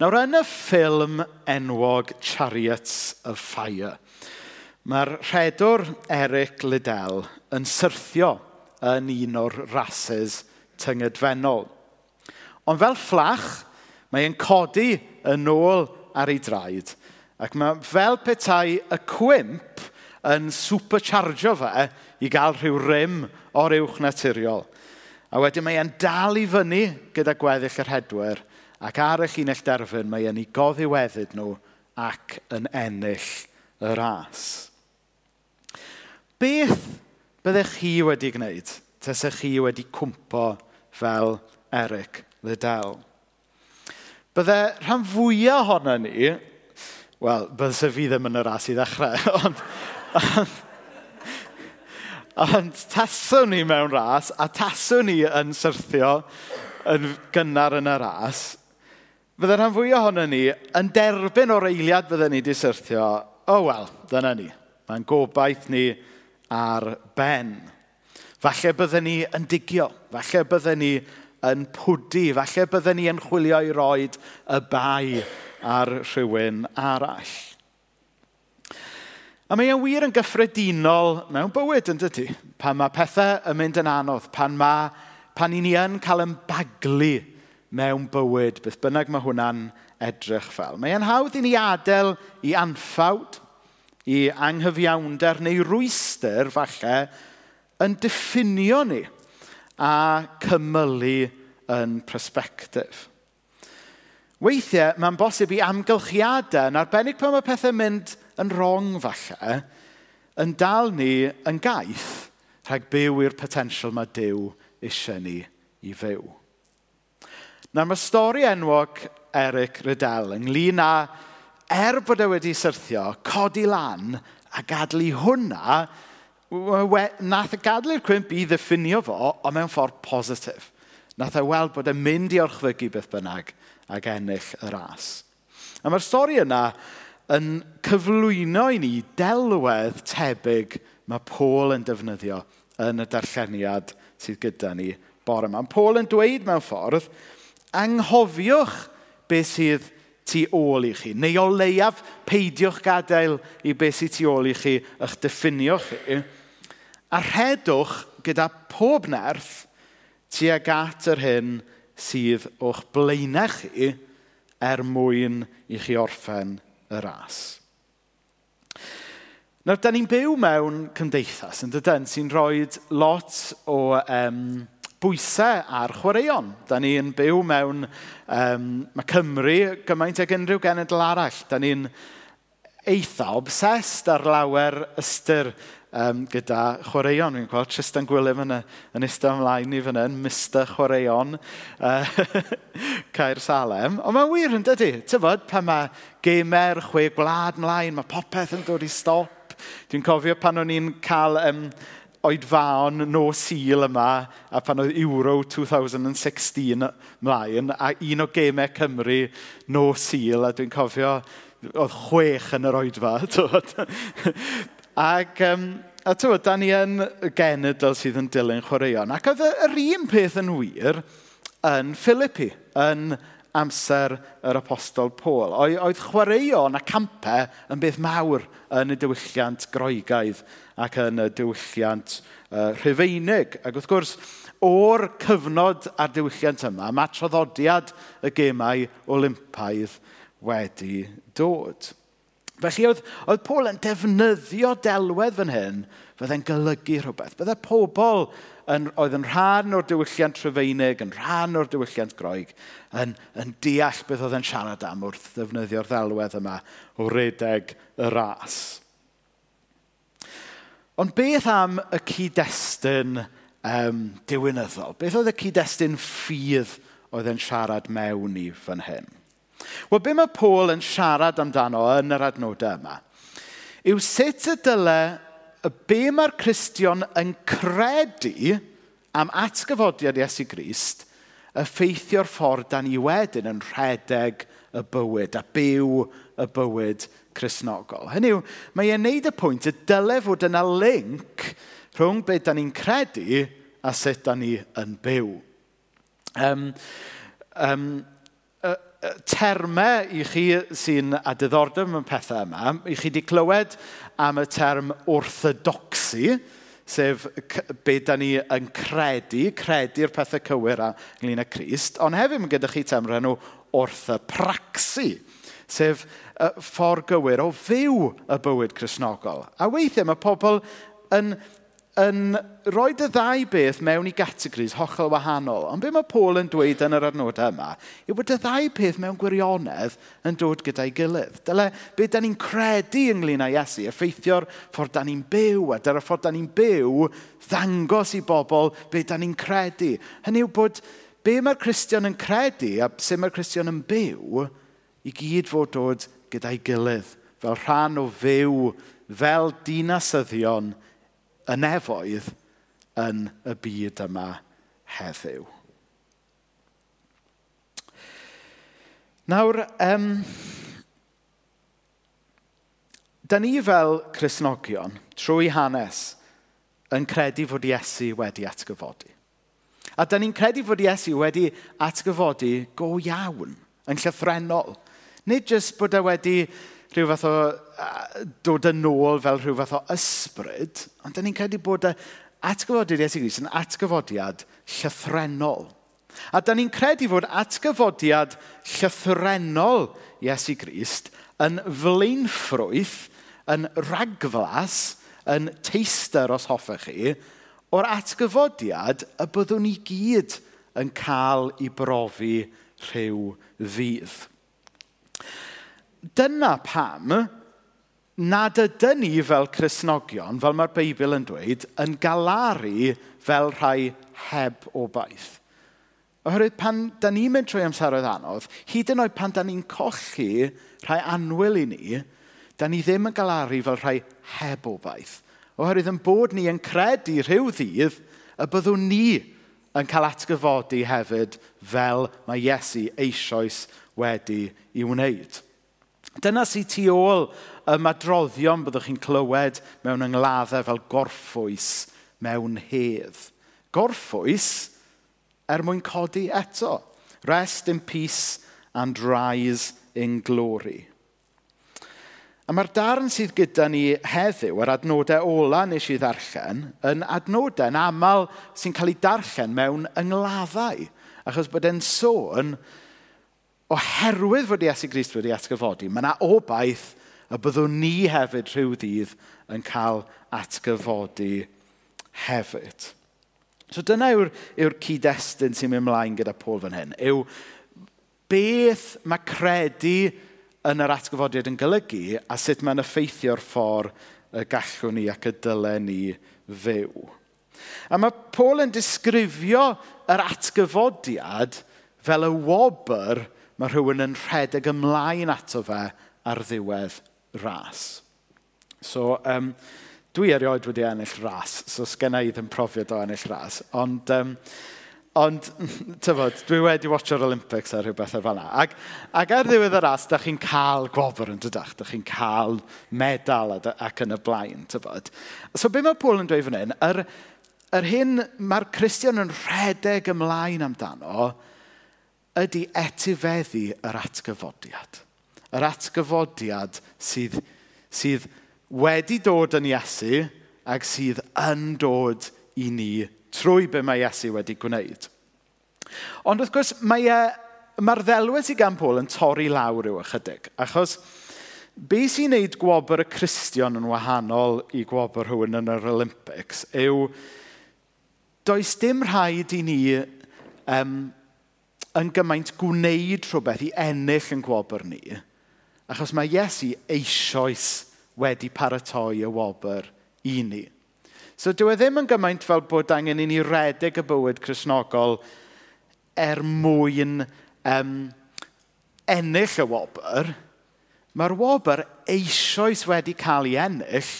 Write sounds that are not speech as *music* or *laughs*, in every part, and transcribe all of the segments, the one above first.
Nawr, yn y ffilm enwog Chariots of Fire, mae'r rhedwr Eric Liddell yn syrthio yn un o'r rases tyngedfennol. Ond fel fflach, mae'n e'n codi yn ôl ar ei draed. Ac mae fel petai y cwimp yn superchargio fe i gael rhyw rym o'r uwch naturiol. A wedyn mae e'n dal i fyny gyda gweddill yr hedwyr Ac ar y llinell derfyn mae yn ei goddiweddyd nhw ac yn ennill y ras. Beth byddech chi wedi gwneud tasech chi wedi cwmpo fel Eric Liddell? Bydde rhan fwyaf ohono ni, wel, bydde fi ddim yn y ras i ddechrau, *laughs* ond, ond Ond taswn ni mewn ras, a taswn ni yn syrthio yn gynnar yn y ras, Fydda rhan fwy ohono ni yn derbyn o'r eiliad fydden ni wedi syrthio, o oh, wel, dyna ni. Mae'n gobaith ni ar ben. Falle bydden ni yn digio, falle bydden ni yn pwdi, falle bydden ni yn chwilio i roed y bai ar rhywun arall. A mae e'n wir yn gyffredinol mewn bywyd yn dydy, pan mae pethau yn mynd yn anodd, pan, mae, pan i ni yn cael yn baglu mewn bywyd, beth bynnag mae hwnna'n edrych fel. Mae e'n hawdd i ni adael i anffawd, i anghyfiawnder neu rwyster falle yn diffinio ni a cymylu yn perspektif. Weithiau, mae'n bosib i amgylchiadau, yn arbennig pan mae pethau mynd yn rong falle, yn dal ni yn gaeth rhag byw i'r potensial mae Dyw eisiau ni i fyw. Nawr mae stori enwog Eric Riddell ynglyn â er bod e wedi syrthio, codi lan a gadlu hwnna, nath y gadlu'r cwmp i ddiffinio fo, ond mewn ffordd positif. Nath e weld bod e'n mynd i orchfygu beth bynnag ac ennill y ras. A mae'r stori yna yn cyflwyno i ni delwedd tebyg mae Paul yn defnyddio yn y darlleniad sydd gyda ni bore yma. Paul yn dweud mewn ffordd Anghofiwch beth sydd tu ôl i chi. Neu o leiaf peidiwch gadael i beth sydd tu ôl i chi eich diffinio chi. A rhedwch gyda pob nerth tuag at yr hyn sydd o'ch blaenau chi er mwyn i chi orffen y ras. Nawr, da ni'n byw mewn cymdeithas, yn dydyn, sy'n rhoi lot o um, bwysau ar chwaraeon. Da ni'n byw mewn... Um, mae Cymru gymaint ag unrhyw genedl arall. Da ni'n eitha obsessed ar lawer ystyr um, gyda chwaraeon. Fi'n gweld Tristan Gwilym yn, yn eistedd ymlaen i fan hyn, Mr Chwaraeon, uh, *laughs* Caer Salem. Ond mae'n wir yn dydy. Tyfod, pan mae gamer, chwe gwlad mlaen, mae popeth yn dod i stop. Dwi'n cofio pan o'n i'n cael um, oedfaon no sil yma a pan oedd Euro 2016 mlaen a un o gemau Cymru no sil a dwi'n cofio oedd chwech yn yr oedfa. *laughs* Ac um, a tywod, da ni yn genedl sydd yn dilyn chwaraeon. Ac oedd yr un peth yn wir yn Philippi, yn amser yr apostol Pôl. Oedd chwaraeon a campau yn beth mawr yn y diwylliant groegaidd ac yn y diwylliant uh, rhyfeinig. Ac wrth gwrs, o'r cyfnod a'r diwylliant yma, mae traddodiad y gemau olympaidd wedi dod. Felly oedd, oedd Paul yn defnyddio delwedd fan hyn, fydde'n golygu rhywbeth. Bydde pobl yn, oedd yn rhan o'r diwylliant Trefeinig, yn rhan o'r diwylliant Groeg, yn, yn deall beth oedd yn siarad am wrth ddefnyddio'r ddelwedd yma o redeg y ras. Ond beth am y cyd-destun um, diwynyddol? Beth oedd y cyd-destun ffydd oedd yn siarad mewn i fan hyn? Wel, be mae Paul yn siarad amdano yn yr adnodau yma yw sut y dylai y be mae'r Cristion yn credu am atgyfodiad Iesu Grist effeithio'r ffordd dan ni wedyn yn rhedeg y bywyd a byw y bywyd chrysnogol. Hynny yw, mae e'n neud y pwynt y dylai fod yna link rhwng beth da ni'n credu a sut da ni yn byw. Um, um, termau i chi sy'n a diddordeb mewn pethau yma, i chi wedi clywed am y term orthodoxy, sef be da ni yn credu, credu'r pethau cywir ynglyn â Christ, ond hefyd mae gyda chi term rhan orthopraxi, orthopraxy, sef ffordd gywir o fyw y bywyd chrysnogol. A weithiau mae pobl yn yn rhoi y ddau beth mewn i gategoris hollol wahanol. Ond be mae Paul yn dweud yn yr adnodau yma yw bod y ddau peth mewn gwirionedd yn dod gyda'i gilydd. Dyle be da ni'n credu ynglyn â Iesu, effeithio'r ffordd da ni'n byw, a dyna'r ffordd da ni'n byw ddangos i bobl be da ni'n credu. Hynny yw bod be mae'r Cristion yn credu a sut mae'r Cristion yn byw i gyd fod dod gyda'i gilydd fel rhan o fyw fel dinasyddion y nefoedd yn y byd yma heddiw. Nawr, um, da ni fel Cresnogion, trwy hanes, yn credu fod Iesu wedi atgyfodi. A da ni'n credu fod Iesu wedi atgyfodi go iawn, yn llythrenol. Nid jyst bod e wedi rhyw fath o dod yn ôl fel rhyw fath o ysbryd, ond da ni'n credu bod y atgyfodiad Iesu Gris yn atgyfodiad llythrenol. A da ni'n credu fod atgyfodiad llythrenol Iesu Grist yn flaenffrwyth, yn ragflas, yn teister os hoffech chi, o'r atgyfodiad y byddwn ni gyd yn cael i brofi rhyw ddydd dyna pam nad ydyn ni fel Cresnogion, fel mae'r Beibl yn dweud, yn galaru fel rhai heb obaith. Oherwydd pan da ni'n mynd trwy amseroedd anodd, hyd yn oed pan da ni'n colli rhai anwyl i ni, da ni ddim yn galaru fel rhai heb obaith. Oherwydd yn bod ni yn credu rhyw ddydd y byddwn ni yn cael atgyfodi hefyd fel mae Iesu eisoes wedi i wneud. Dyna sy'n tu ôl y madroddion byddwch chi'n clywed mewn yngladdau fel gorffwys mewn hedd. Gorffwys er mwyn codi eto. Rest in peace and rise in glory. A mae'r darn sydd gyda ni heddiw, yr adnodau ola nes i ddarllen, yn adnodau'n aml sy'n cael ei darllen mewn yngladdau, achos bod e'n sôn oherwydd fod Iesu Grist wedi atgyfodi, mae yna obaith y byddwn ni hefyd rhyw dydd yn cael atgyfodi hefyd. So dyna yw'r yw cyd-destun sy'n mynd ymlaen gyda Paul fan hyn, yw beth mae credu yn yr atgyfodiad yn golygu a sut mae'n effeithio'r ffordd y gallwn ni ac y dylen ni fyw. A mae Paul yn disgrifio yr atgyfodiad fel y wobr mae rhywun yn rhedeg ymlaen ato fe ar ddiwedd ras. So, um, dwi erioed wedi ennill ras, so sgenna i ddim profiad o ennill ras, ond... Um, Ond, *laughs* tyfod, dwi wedi watcho'r Olympics a rhywbeth ar fanna. Ac, ac ar ddiwedd y ras, da chi'n cael gwobr yn dydach, da chi'n cael medal ac yn y blaen, tyfod. So, be mae Paul yn dweud fan hyn, yr, yr hyn mae'r Christian yn rhedeg ymlaen amdano, ydy etifeddu yr atgyfodiad. Yr atgyfodiad sydd, sydd wedi dod yn Iesu ac sydd yn dod i ni trwy be mae Iesu wedi gwneud. Ond wrth gwrs, mae'r e, ddelwedd sydd gan Paul yn torri lawr yw ychydig, achos be sy'n gwneud gwobr y Cristion yn wahanol i gwobr rhywun yn yr Olympics yw does dim rhaid i ni um, yn gymaint gwneud rhywbeth i ennill yn gwobr ni, achos mae Iesu eisoes wedi paratoi y wobr i ni. So dyw e ddim yn gymaint fel bod angen i ni redeg y bywyd chrysnogol er mwyn um, ennill y wobr. Mae'r wobr eisoes wedi cael ei ennill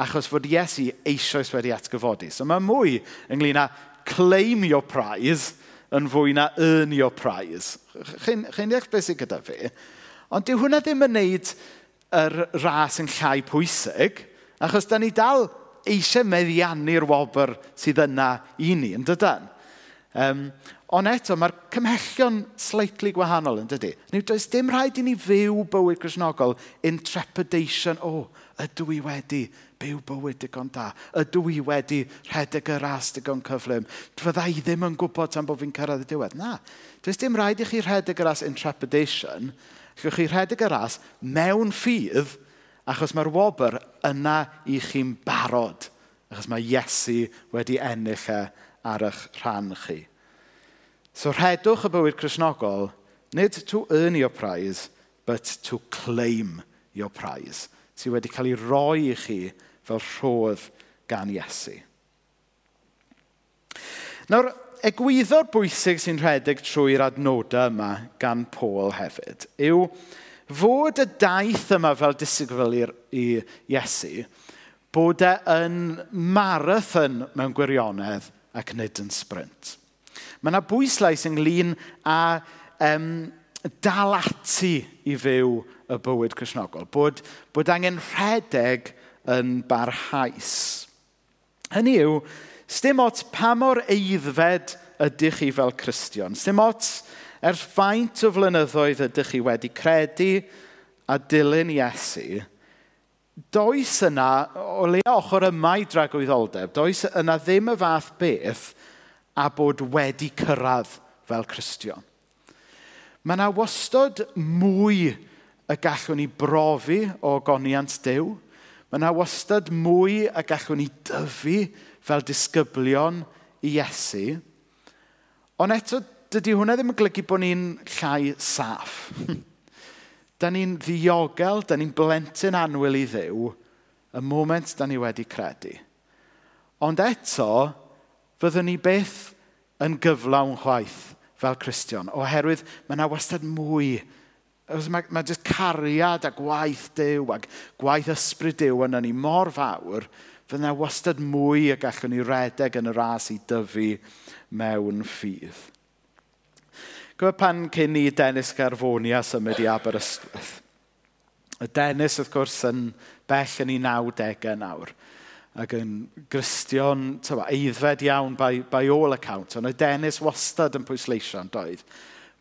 achos fod Iesu eisoes wedi atgyfodi. So mae mwy ynglyn â claim your prize – yn fwy na earn your prize. Chi'n chi deall beth sy'n gyda fi? Ond dyw hwnna ddim yn wneud yr ras yn llai pwysig, achos da ni dal eisiau meddiannu'r wobr sydd yna i ni, yn dydyn. Um, ond eto, mae'r cymhellion slightly gwahanol yn dydy. Nid oes dim rhaid i ni fyw bywyd grisnogol in trepidation, o, oh, Ydw i wedi byw bywyd digon da? Ydw i wedi rhedeg y ras digon cyflym? Fydda i ddim yn gwybod tan bod fi'n cyrraedd y diwedd. Na, does dim rhaid i chi rhedeg y ras in trepidation. Gwych chi rhedeg y ras mewn ffydd achos mae'r wobr yna i chi'n barod. Achos mae Iesu wedi ennill e ar eich rhan chi. So rhedwch y bywyd Cresnogol, nid to earn your prize, but to claim your prize sydd wedi cael ei roi i chi fel rhodd gan Iesu. Nawr, egwyddo'r bwysig sy'n rhedeg trwy'r adnodau yma gan Paul hefyd yw fod y daith yma fel disgwyl i Iesu bod e yn marathon mewn gwirionedd ac nid yn sprint. Mae yna bwyslais ynglyn â um, dal ati i fyw y bywyd chrysnogol. Bod, bod angen rhedeg yn barhaus. Hynny yw, sdim ot pa mor eiddfed ydych chi fel Cristion. Sdim ot er faint o flynyddoedd ydych chi wedi credu a dilyn Iesu, does yna, o le ochr yma i dragwyddoldeb, does yna ddim y fath beth a bod wedi cyrraedd fel Cristion. Mae yna wastod mwy y gallwn ni brofi o goniant Dyw. Mae yna wastad mwy y gallwn ni dyfu fel disgyblion i Iesu. Ond eto, dydy hwnna ddim yn golygu bod ni'n llai saff. *laughs* da ni'n ddiogel, da ni'n blentyn anwyl i ddew, y moment da ni wedi credu. Ond eto, fyddwn ni beth yn gyflawn chwaith fel Cristion, oherwydd mae yna wastad mwy Mae, mae jyst cariad a gwaith dew a gwaith ysbryd dew yn ni mor fawr, fydd yna wastad mwy y gallwn ni redeg yn y ras i dyfu mewn ffydd. Gwyd pan cyn i Dennis Garfonia symud i Aberystwyth. Y Dennis, wrth gwrs, yn bell yn ei 90au nawr ac yn gristion tywa, eiddfed iawn by, by all accounts, ond y Dennis wastad yn pwysleisio yn doedd,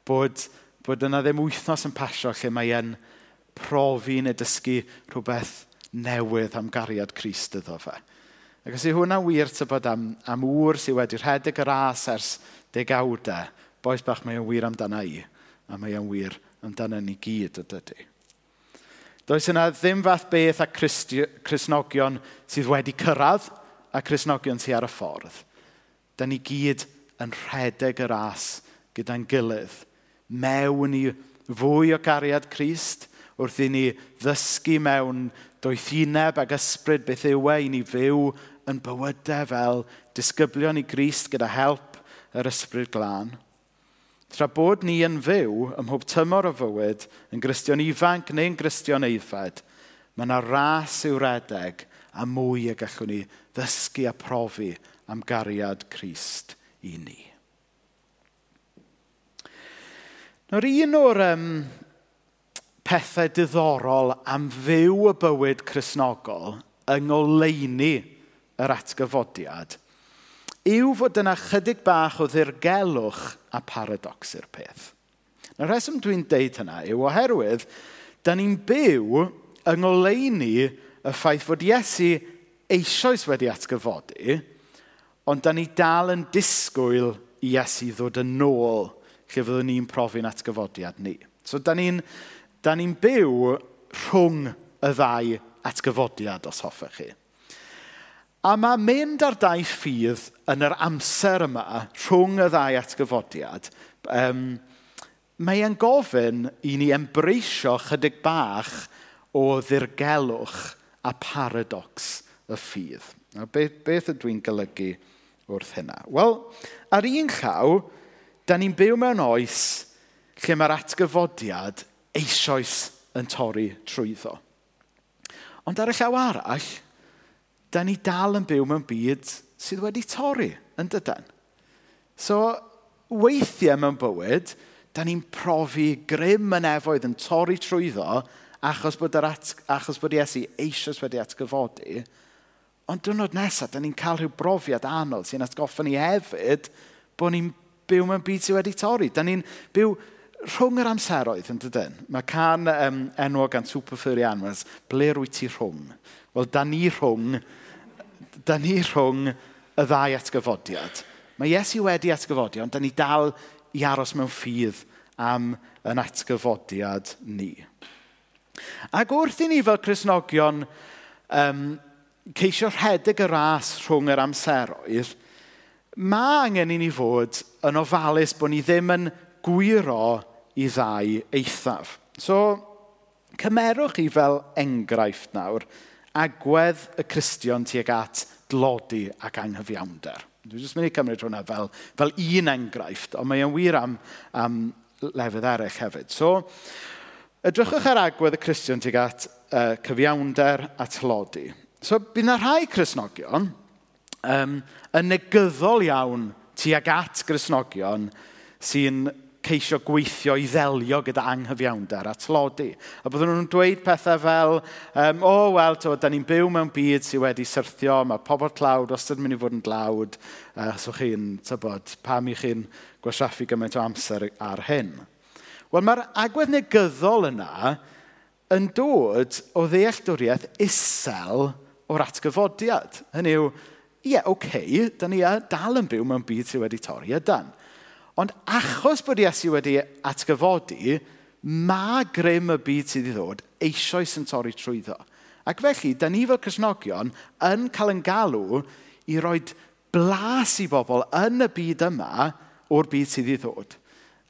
bod bod yna ddim wythnos yn pasio lle mae e'n profi neu dysgu rhywbeth newydd am gariad Christ iddo fe. Ac os yw hwnna wir tybod am, am ŵr sydd wedi rhedeg yr as ers degawdau, boes bach mae o'n wir amdana i, a mae o'n wir amdana ni gyd o dydy. Does yna ddim fath beth a Christi, Cresnogion sydd wedi cyrraedd a Cresnogion sydd ar y ffordd. Da ni gyd yn rhedeg yr as gyda'n gilydd mewn i fwy o gariad Crist, wrth i ni ddysgu mewn doethineb ac ysbryd beth yw e i ni fyw yn bywydau fel disgyblion i Grist gyda help yr ysbryd glân. Tra bod ni yn fyw ym mhob tymor o fywyd, yn gristion ifanc neu'n gristion eiddfed, mae yna ras i'w redeg a mwy y gallwn ni ddysgu a profi am gariad Crist i ni. Nawr, un o'r um, pethau diddorol am fyw y bywyd chrysnogol yng ngoleini yr atgyfodiad yw fod yna chydig bach o ddirgelwch a paradox i'r peth. Y rheswm dwi'n deud hynna yw oherwydd, da ni'n byw yng ngoleini y ffaith fod Iesu eisoes wedi atgyfodi, ond da ni dal yn disgwyl i Iesu ddod yn ôl lle fyddwn ni'n profi'n atgyfodiad ni. So, da ni'n ni byw rhwng y ddau atgyfodiad, os hoffech chi. A mae mynd ar dau ffydd yn yr amser yma rhwng y ddau atgyfodiad, um, mae e'n gofyn i ni embreisio chydig bach o ddirgelwch a paradox y ffydd. Beth, beth ydw i'n golygu wrth hynna? Wel, ar un llaw, da ni'n byw mewn oes lle mae'r atgyfodiad eisoes yn torri trwyddo. Ond ar y llaw arall, da ni dal yn byw mewn byd sydd wedi torri yn dydan. So, weithiau mewn bywyd, da ni'n profi grym yn efoedd yn torri trwyddo achos bod, yr at, achos bod Iesu eisoes wedi atgyfodi. Ond dwrnod nesaf, da ni'n cael rhyw brofiad anodd sy'n atgoffa ni hefyd bod ni'n byw mewn byd sydd wedi torri. Da ni'n byw rhwng yr amseroedd yn dydyn. Mae can um, enw gan Superfurry Anwes, ble rwy ti rhwng? Wel, da ni rhwng, da ni rhwng y ddau atgyfodiad. Mae Iesu wedi atgyfodio, ond da ni dal i aros mewn ffydd am yn atgyfodiad ni. Ac wrth i ni fel Cresnogion um, ceisio rhedeg y ras rhwng yr amseroedd, mae angen i ni fod yn ofalus bod ni ddim yn gwiro i ddau eithaf. So, cymerwch chi fel enghraifft nawr agwedd y Cristion tuag at glodi ac anghyfiawnder. Dwi'n jyst mynd i cymryd hwnna fel, fel un enghraifft, ond mae'n wir am, am lefydd eraill hefyd. So, edrychwch ar agwedd y Cristion tuag at uh, cyfiawnder a tlodi. So, bydd yna rhai Cresnogion um, yn negyddol iawn tuag at grisnogion sy'n ceisio gweithio i ddelio gyda anghyfiawnder a tlodi. A byddwn nhw'n dweud pethau fel, um, o, oh, wel, to, da ni'n byw mewn byd sydd wedi syrthio, mae pobl tlawd wastad yn mynd i fod yn dlawd, uh, so chi'n, tybod, pam i chi'n gwasraffu gymaint o amser ar hyn. Wel, mae'r agwedd negyddol yna yn dod o ddealltwriaeth isel o'r atgyfodiad. Hynny yw, ie, yeah, oce, okay, da ni dal yn byw mewn byd sydd wedi torri ydan. Ond achos bod Iesu wedi atgyfodi, mae grym y byd sydd i ddod eisoes yn torri trwyddo. Ac felly, da ni fel Cresnogion yn cael yn galw i roi blas i bobl yn y byd yma o'r byd sydd i ddod.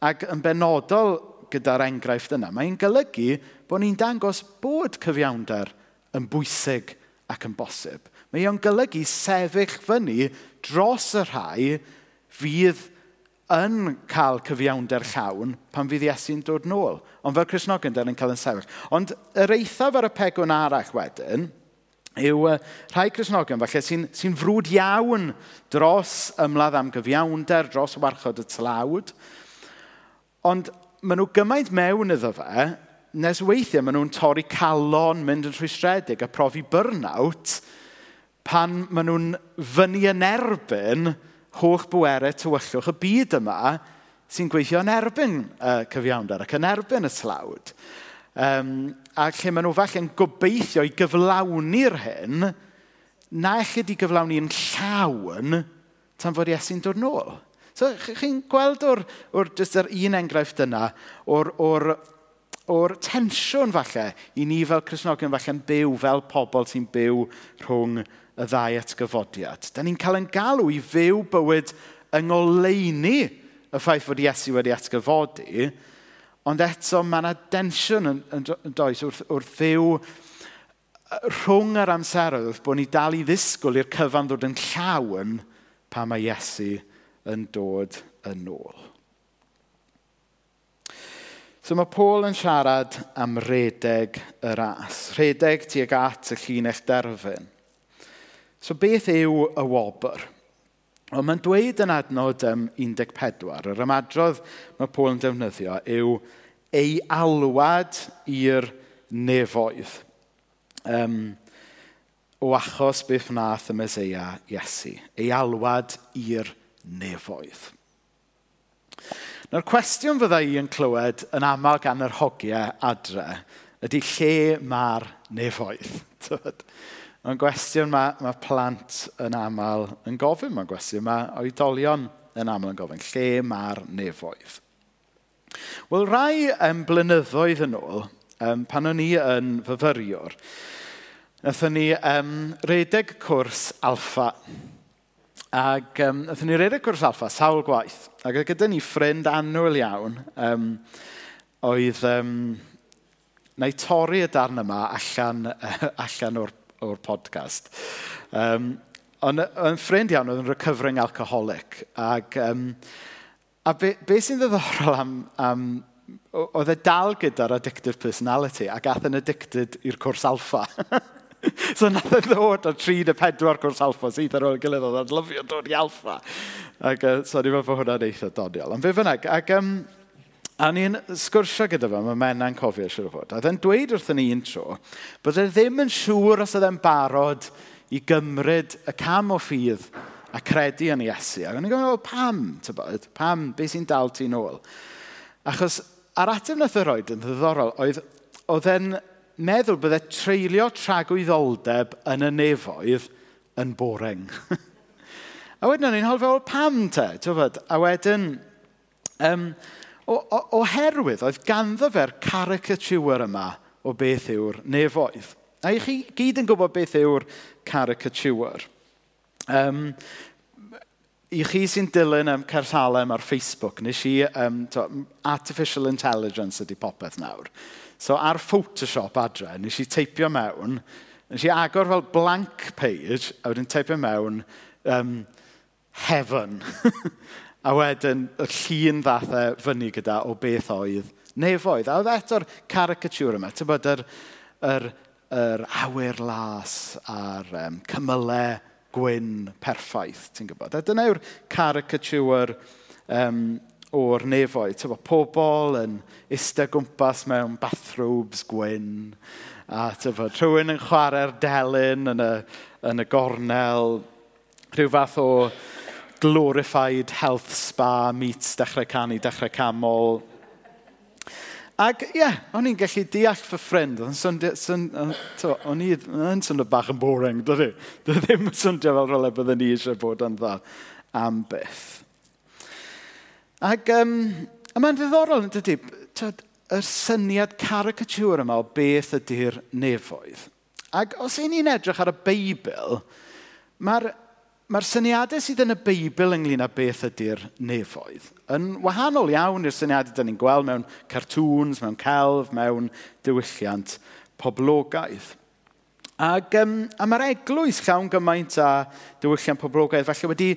Ac yn benodol gyda'r enghraifft yna, mae'n golygu bod ni'n dangos bod cyfiawnder yn bwysig ac yn bosib. Mae o'n golygu sefyll fyny dros y rhai fydd yn cael cyfiawnder llawn pan fydd Iesu'n dod nôl. Ond fel Cresnogion, dyn ni'n cael yn sefyll. Ond yr eithaf ar y pegwn arall wedyn, yw uh, rhai Cresnogion falle sy'n sy, frwd iawn dros ymladd am gyfiawnder, dros warchod y tlawd. Ond maen nhw gymaint mewn iddo fe, nes weithiau maen nhw'n torri calon, mynd yn rhwystredig a profi burnout pan maen nhw'n fyny yn erbyn holl bwerau tywyllwch y byd yma sy'n gweithio yn erbyn uh, cyfiawnder ac yn erbyn y slawd. Um, a lle maen nhw falle'n gobeithio i gyflawni'r hyn, na eich i gyflawni'n llawn tan fod Iesu'n dod nôl. So, chi'n gweld o'r, or just yr un enghraifft yna, o'r, or, o'r tensiwn falle, i ni fel Cresnogion falle'n byw fel pobl sy'n byw rhwng y ddau atgyfodiad. Da ni'n cael yn galw i fyw bywyd yng ngoleini y ffaith fod Iesu wedi atgyfodi, ond eto mae yna densiwn yn, yn, yn does wrth, wrth fyw rhwng yr amseroedd wrth bod ni dal i ddisgwyl i'r cyfan ddod yn llawn pa mae Iesu yn dod yn ôl. So mae Paul yn siarad am redeg y ras. Redeg tuag at y llinell derfyn. So beth yw y wobr? Ond mae'n dweud yn adnod um, 14, yr ymadrodd mae Paul yn defnyddio yw ei alwad i'r nefoedd um, o achos beth wnaeth y Meseia Iesu. Ei alwad i'r nefoedd. Nawr cwestiwn fydda i yn clywed yn aml gan yr hogiau adre ydy lle mae'r nefoedd. Mae'n gwestiwn mae, mae plant yn aml yn gofyn. Mae'n gwestiwn mae oedolion yn aml yn gofyn. Lle mae'r nefoedd? Wel, rai um, blynyddoedd yn ôl, um, pan o'n i yn fyfyriwr, Nathon ni um, redeg cwrs alfa. Ac um, nathon ni redeg cwrs alfa sawl gwaith. Ac gyda ni ffrind annwyl iawn, um, oedd... Um, neu torri y darn yma allan, *laughs* allan o'r o'r podcast. Um, ond yn ffrind iawn oedd yn recovering alcoholic. Ac, um, a be, be sy'n ddiddorol am, am oedd e dal gyda'r addictive personality ac ath yn addicted i'r cwrs alfa. *laughs* so nath e ddod o 3 neu 4 cwrs alfa sydd ar ôl gilydd oedd yn lyfio dod i alfa. Ac uh, so ni'n meddwl bod hwnna'n eitha doniol. Ond fe fynnag, ac um, A ni'n sgwrsio gyda fe, mae menna'n cofio siwr o fod. A dde'n dweud wrthyn ni un tro, bod e ddim yn siŵr os oedd barod i gymryd y cam o ffydd a credu yn Iesu. Ac o'n i'n gofyn, pam, tybod, pam, beth sy'n dal ti'n ôl? Achos a'r ateb nath yr oed yn ddiddorol oedd, oedd e'n meddwl bydde treulio tragwyddoldeb yn y nefoedd yn boring. *laughs* a wedyn o'n i'n holfo, pam te? Tybod, a wedyn, um, O, o, oherwydd oedd ganddo fe'r caricature yma o beth yw'r nefoedd. A i chi gyd yn gwybod beth yw'r caricature. Um, I chi sy'n dilyn am Cersalem ar Facebook, nes i um, to, artificial intelligence ydy popeth nawr. So ar Photoshop adre, nes i teipio mewn, nes i agor fel blank page, a wedyn teipio mewn um, heaven. *laughs* A wedyn, y llun ddath e fyny gyda o beth oedd nefoedd. A oedd eto'r caricature yma, ti'n bod, yr, yr, yr awyr las a'r um, cymylau gwyn perffaith, ti'n gwybod. A dyna yw'r caricature um, o'r nefoedd. Ti'n Tyfo, pobl yn eistedd gwmpas mewn bathrobes gwyn, a ti'n tyfo, rhywun yn chwarae'r delyn yn y, yn y gornel, rhyw fath o glorified health spa meets dechrau canu, dechrau camol. Ac ie, yeah, o'n i'n gallu deall fy ffrind, o'n i'n swndio bach yn boring, dydy. Dydy ddim yn swndio fel rolau byddwn ni eisiau bod yn dda am byth. Ac um, mae'n ddiddorol, yn dydy, yr syniad caricature yma o beth ydy'r nefoedd. Ac os i ni'n edrych ar y Beibl, mae'r mae'r syniadau sydd yn y Beibl ynglyn â beth ydy'r nefoedd yn wahanol iawn i'r syniadau dyn ni'n gweld mewn cartŵns, mewn celf, mewn diwylliant poblogaidd. Ac, um, a mae'r eglwys llawn gymaint a diwylliant poblogaidd falle wedi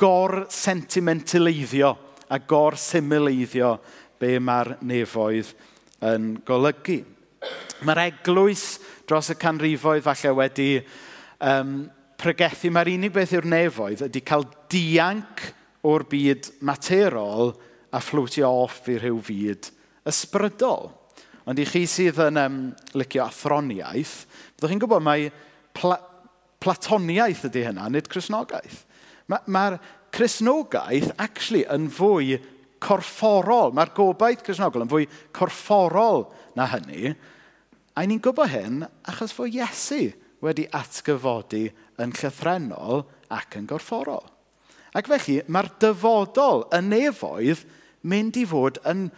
gor-sentimentaleiddio a gor-simileiddio be mae'r nefoedd yn golygu. Mae'r eglwys dros y canrifoedd falle wedi um, pregethu mae'r unig beth yw'r nefoedd ydy cael dianc o'r byd materol a fflwtio off i rhyw fyd ysbrydol. Ond i chi sydd yn um, licio athroniaeth, byddwch chi'n gwybod mai pla platoniaeth ydy hynna, nid chrysnogaeth. Mae'r ma, ma chrysnogaeth actually yn fwy corfforol. Mae'r gobaith chrysnogol yn fwy corfforol na hynny. A ni'n gwybod hyn achos fod Iesu wedi atgyfodi yn llythrenol ac yn gorfforol. Ac felly, mae'r dyfodol yn nefoedd mynd i fod yn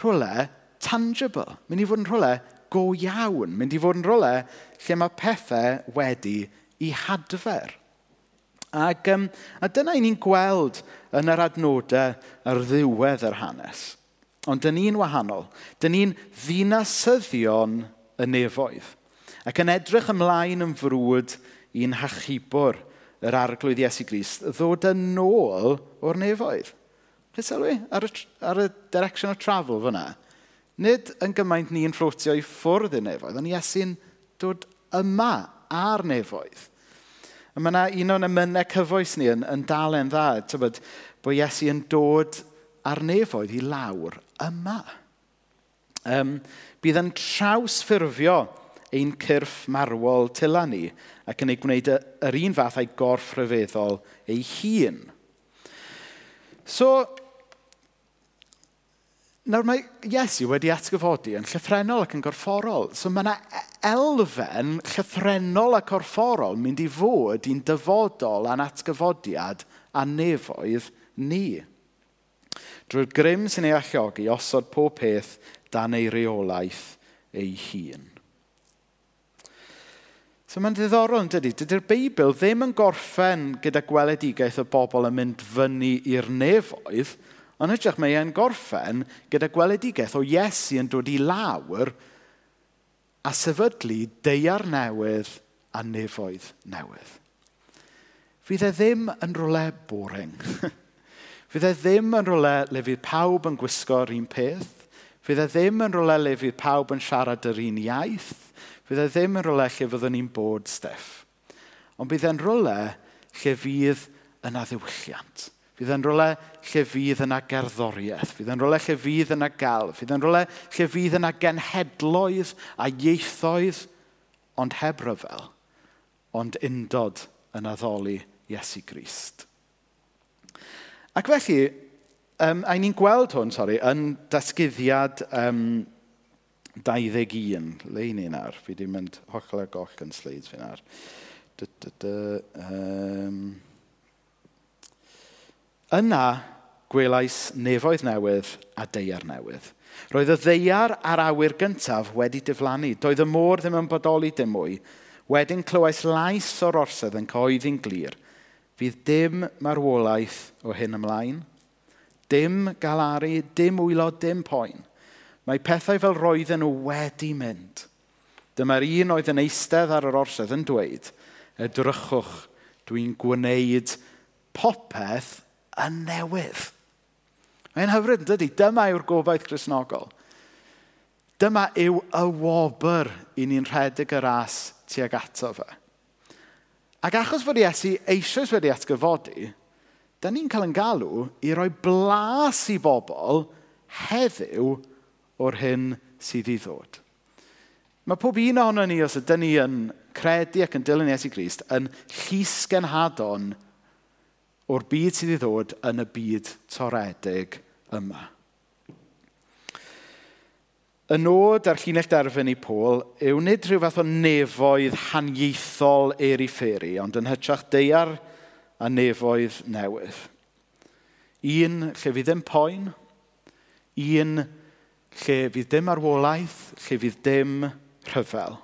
rhywle tangible, mynd i fod yn rhywle go iawn, mynd i fod yn rhywle lle mae pethau wedi i hadfer. Ac, um, a dyna i ni'n gweld yn yr adnodau ar ddiwedd yr hanes. Ond dyn ni'n wahanol. Dyn ni'n ddinasyddion y nefoedd. Ac yn edrych ymlaen yn frwd i'n hachubwr yr arglwydd Iesu Grist, ddod yn ôl o'r nefoedd. Chi sylwi ar y, ar y direction of travel fyna? Nid yn gymaint ni'n fflotio i ffwrdd i'r nefoedd, ond Iesu'n dod yma a'r nefoedd. A mae yna un o'n ymynau cyfoes ni yn, yn dalen dda, tybod, bod Iesu yn dod a'r nefoedd i lawr yma. Um, bydd yn trawsffurfio ein cyrff marwol tyla ni ac yn ei gwneud yr un fath a'i gorff rhyfeddol ei hun. So, nawr mae Iesu wedi atgyfodi yn llythrenol ac yn gorfforol. So mae yna e- elfen llythrenol a corfforol mynd i fod i'n dyfodol a'n atgyfodiad a nefoedd ni. Drwy'r grym sy'n ei alluogi, osod pob peth dan ei reolaeth ei hun. So mae'n ddiddorol yn dydy. Dydy'r Beibl ddim yn gorffen gyda gweledigaeth o bobl yn mynd fyny i'r nefoedd, ond hytrach mae e'n gorffen gyda gweledigaeth o Iesu yn dod i lawr a sefydlu deiar newydd a nefoedd newydd. Fydd e ddim yn rolau boring. *laughs* Fydd e ddim yn rolau le fydd pawb yn gwisgo'r un peth. Fydd e ddim yn rolau le fydd pawb yn siarad yr un iaith. Fydd e ddim yn rolau lle fyddwn ni'n bod steff. Ond bydd e'n rolau lle fydd yna ddiwylliant. Fydd e'n rolau lle fydd yna gerddoriaeth. Fydd e'n rolau lle fydd yna gael. Fydd e'n rolau lle fydd yna genhedloedd a ieithoedd, ond heb ryfel, ond undod yn addoli Iesu Grist. Ac felly, um, a ni'n gweld hwn, sori, yn dasgyddiad um, 21, le i ni nawr? Fi wedi mynd holl a goll yn sleids fi nawr. Dy, dy, dy, um, yna gwelais nefoedd newydd a deiar newydd. Roedd y ddeiar a'r awyr gyntaf wedi diflannu. Doedd y môr ddim yn bodoli dim mwy. Wedyn clywais lais o'r orsedd yn coeddi'n glir. Fydd dim marwolaeth o hyn ymlaen. Dim galaru, dim wylo, dim poen. Mae pethau fel roedden nhw wedi mynd. Dyma'r un oedd yn eistedd ar yr orsedd yn dweud, edrychwch, dwi'n gwneud popeth yn newydd. Mae'n hyfryd, yn dydy? Dyma yw'r gobaith chrysnogol. Dyma yw y wobr i ni'n rhedeg y ras tuag ato fe. Ac achos fod Iesu eisoes wedi atgyfodi, da ni'n cael yn galw i roi blas i bobl heddiw o'r hyn sydd i ddod. Mae pob un ohono ni, os ydym ni yn credu ac yn dilyn Iesu Grist, yn llysgenhadon o'r byd sydd i ddod yn y byd toredig yma. Y nod a'r llinell derfyn i Pôl yw nid rhyw fath o nefoedd haniaethol i fferi, ond yn hytrach deiar a nefoedd newydd. Un lle fydd ddim poen, un lle fydd dim arwolaeth, lle fydd dim rhyfel.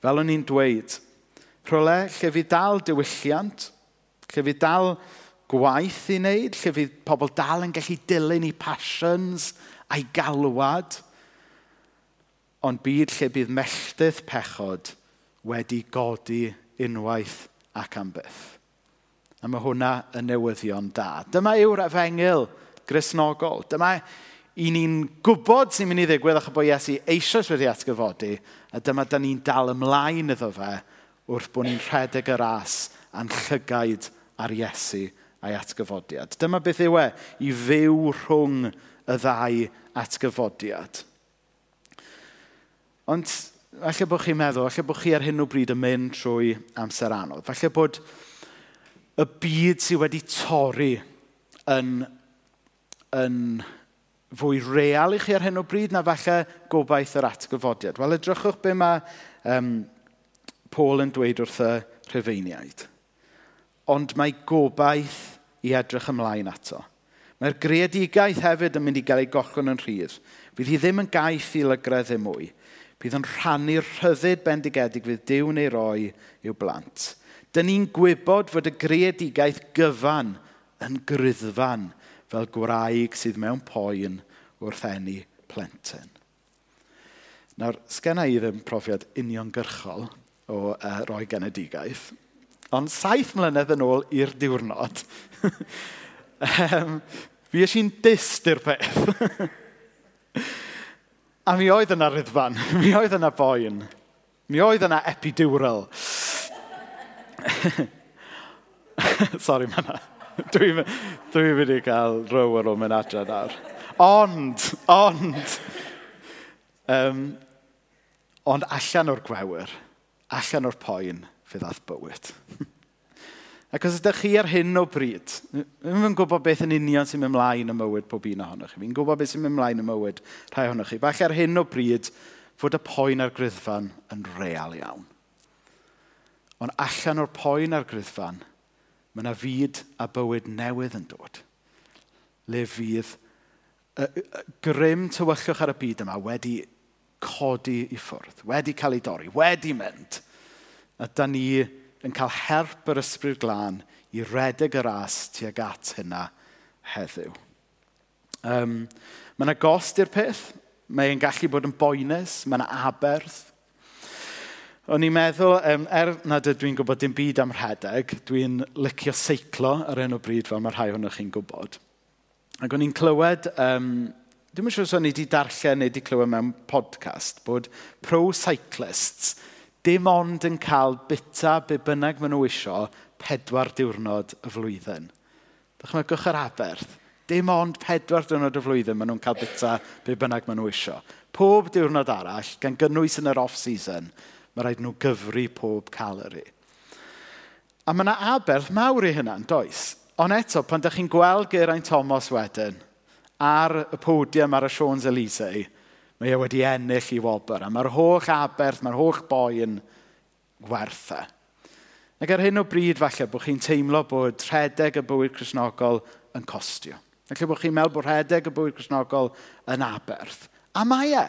Fel o'n i'n dweud, rhywle lle fydd dal diwylliant, lle fydd dal gwaith i wneud, lle fydd pobl dal yn gallu dilyn i passions a'i galwad, ond byd lle bydd melldydd pechod wedi godi unwaith ac am byth. A mae hwnna yn newyddion da. Dyma yw'r efengil grisnogol. Dyma i ni'n gwybod sy'n mynd i ddigwydd achos bod Iesu eisoes wedi atgyfodi, a dyma da ni'n dal ymlaen iddo fe wrth bod ni'n rhedeg y ras a'n llygaid ar Iesu a'i atgyfodiad. Dyma beth yw e, i fyw rhwng y ddau atgyfodiad. Ond falle bod chi'n meddwl, falle bod chi ar hyn o bryd yn mynd trwy amser anodd. Falle bod y byd sydd wedi torri yn, yn fwy real i chi ar hyn o bryd na falle gobaith yr atgyfodiad. Wel, edrychwch be mae um, Paul yn dweud wrth y rhyfeiniaid. Ond mae gobaith i edrych ymlaen ato. Mae'r greadigaeth hefyd yn mynd i gael ei gollon yn rhydd. Bydd hi ddim yn gaeth i lygredd ddim mwy. Bydd yn rhannu'r rhyddid bendigedig fydd diw neu roi i'w blant. Dyna ni'n gwybod fod y greadigaeth gyfan yn gryddfan fel gwraig sydd mewn poen wrth enni plentyn. Nawr, sgenna i ddim profiad uniongyrchol o uh, roi genedigaeth, ond saith mlynedd yn ôl i'r diwrnod, um, *laughs* fi eisiau'n dist i'r peth. *laughs* A mi oedd yna ryddfan, *laughs* mi oedd yna boen, mi oedd yna epidural. Sorry, mae dwi'n dwi mynd i gael row ar ôl mynd adre nawr. Ond, ond, um, ond allan o'r gwewyr, allan o'r poen, fe ddath bywyd. *laughs* Ac os ydych chi ar hyn o bryd, ddim yn gwybod beth yn union sy'n mynd mlaen y mywyd pob un ohonoch chi. Fi'n gwybod beth sy'n mynd mlaen y mywyd rhai ohonoch chi. Falle ar hyn o bryd fod y poen a'r gryddfan yn real iawn. Ond allan o'r poen a'r gryddfan, Mae yna fyd a bywyd newydd yn dod. Le fydd y, y grym tywyllwch ar y byd yma wedi codi i ffwrdd, wedi cael ei dorri, wedi mynd. A da ni yn cael herp yr ysbryd glân i redeg y ras tuag at hynna heddiw. Um, mae yna gost i'r peth, mae'n gallu bod yn boenus, mae yna aberth, O'n i'n meddwl, um, er nad ydw i'n gwybod dim byd am rhedeg, dwi'n licio seiclo ar enw bryd fel mae rhai hwnnw chi'n gwybod. Ac o'n i'n clywed, um, dwi'n yn siŵr os o'n i wedi darllen neu wedi clywed mewn podcast, bod pro-cyclists dim ond yn cael bita be bynnag maen nhw isio pedwar diwrnod y flwyddyn. Dychmygwch yr aberth. Dim ond pedwar diwrnod y flwyddyn maen nhw'n cael bita be bynnag maen nhw isio. Pob diwrnod arall, gan gynnwys yn yr off-season, Mae rhaid nhw gyfru pob calori. A mae yna aberth mawr i hynna'n does. Ond eto, pan ydych chi'n gweld Geraint Thomas wedyn, ar y podium ar y Sions Elisei, mae e wedi ennill i wobr. A mae'r holl aberth, mae'r holl boi yn werth. Ac ar hyn o bryd falle bod chi'n teimlo bod rhedeg y bywyd chrysnogol yn costio. Felly bod chi'n meddwl bod rhedeg y bywyd chrysnogol yn aberth. A mae e.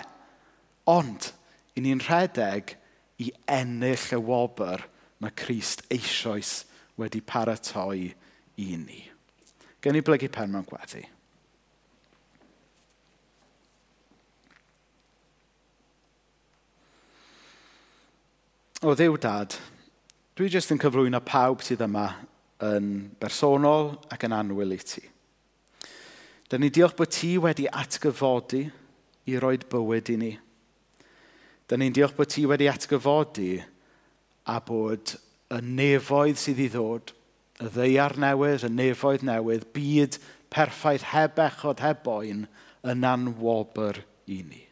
Ond, i ni'n rhedeg i ennill y wobr mae Christ eisoes wedi paratoi i ni. Gen i blygu pen mewn gweddi. O ddiw dad, dwi jyst yn cyflwyno pawb sydd yma yn bersonol ac yn anwyl i ti. Dyna ni diolch bod ti wedi atgyfodi i roed bywyd i ni. Dyna ni'n diolch bod ti wedi atgyfodi a bod y nefoedd sydd i ddod, y ddeiar newydd, y nefoedd newydd, byd perffaith heb echod, heb boen, yn anwobr i ni.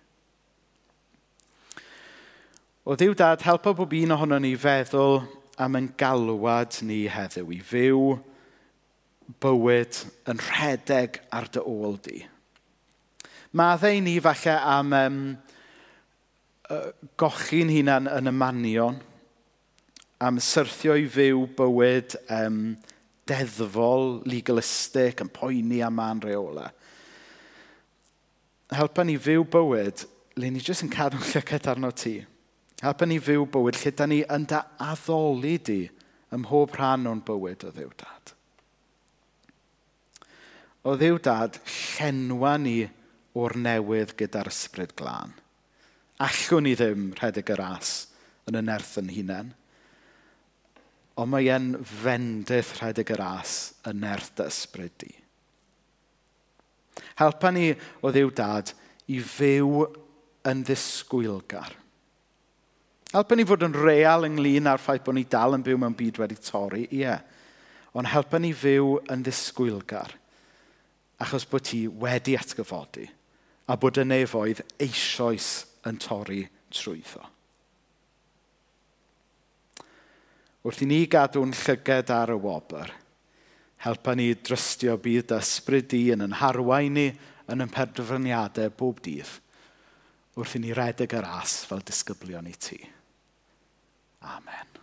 O ddiw dad, helpa bob un ohono ni feddwl am yn galwad ni heddiw i fyw bywyd yn rhedeg ar dy ôl di. Maddau ni falle am um, gochi'n hunan yn y manion, am syrthio i fyw bywyd um, deddfol, legalistic, yn poeni am man reola. Helpa ni fyw bywyd le ni jyst yn cadw'n llyged arno ti. Helpa ni fyw bywyd lle da ni yn da addoli di ym mhob rhan o'n bywyd o ddiw dad. O ddiw dad, llenwa ni o'r newydd gyda'r ysbryd glân. Allwn ni ddim rhedeg y ras yn y nerth yn hunain. Ond mae e'n fendith rhedeg y ras yn nerth dy ysbryd di. Helpa ni o ddiw dad i fyw yn ddisgwylgar. Helpa ni fod yn real ynglyn â'r ffaith bod ni dal yn byw mewn byd wedi torri, ie. Yeah. Ond helpa ni fyw yn ddisgwylgar, achos bod ti wedi atgyfodi a bod y nefoedd eisoes yn torri trwyddo. Wrth i ni gadw'n llyged ar y wobr, helpa ni drystio bydd ysbryd di yn yn harwain ni yn yn penderfyniadau bob dydd, wrth i ni redeg yr as fel disgyblion i ti. Amen.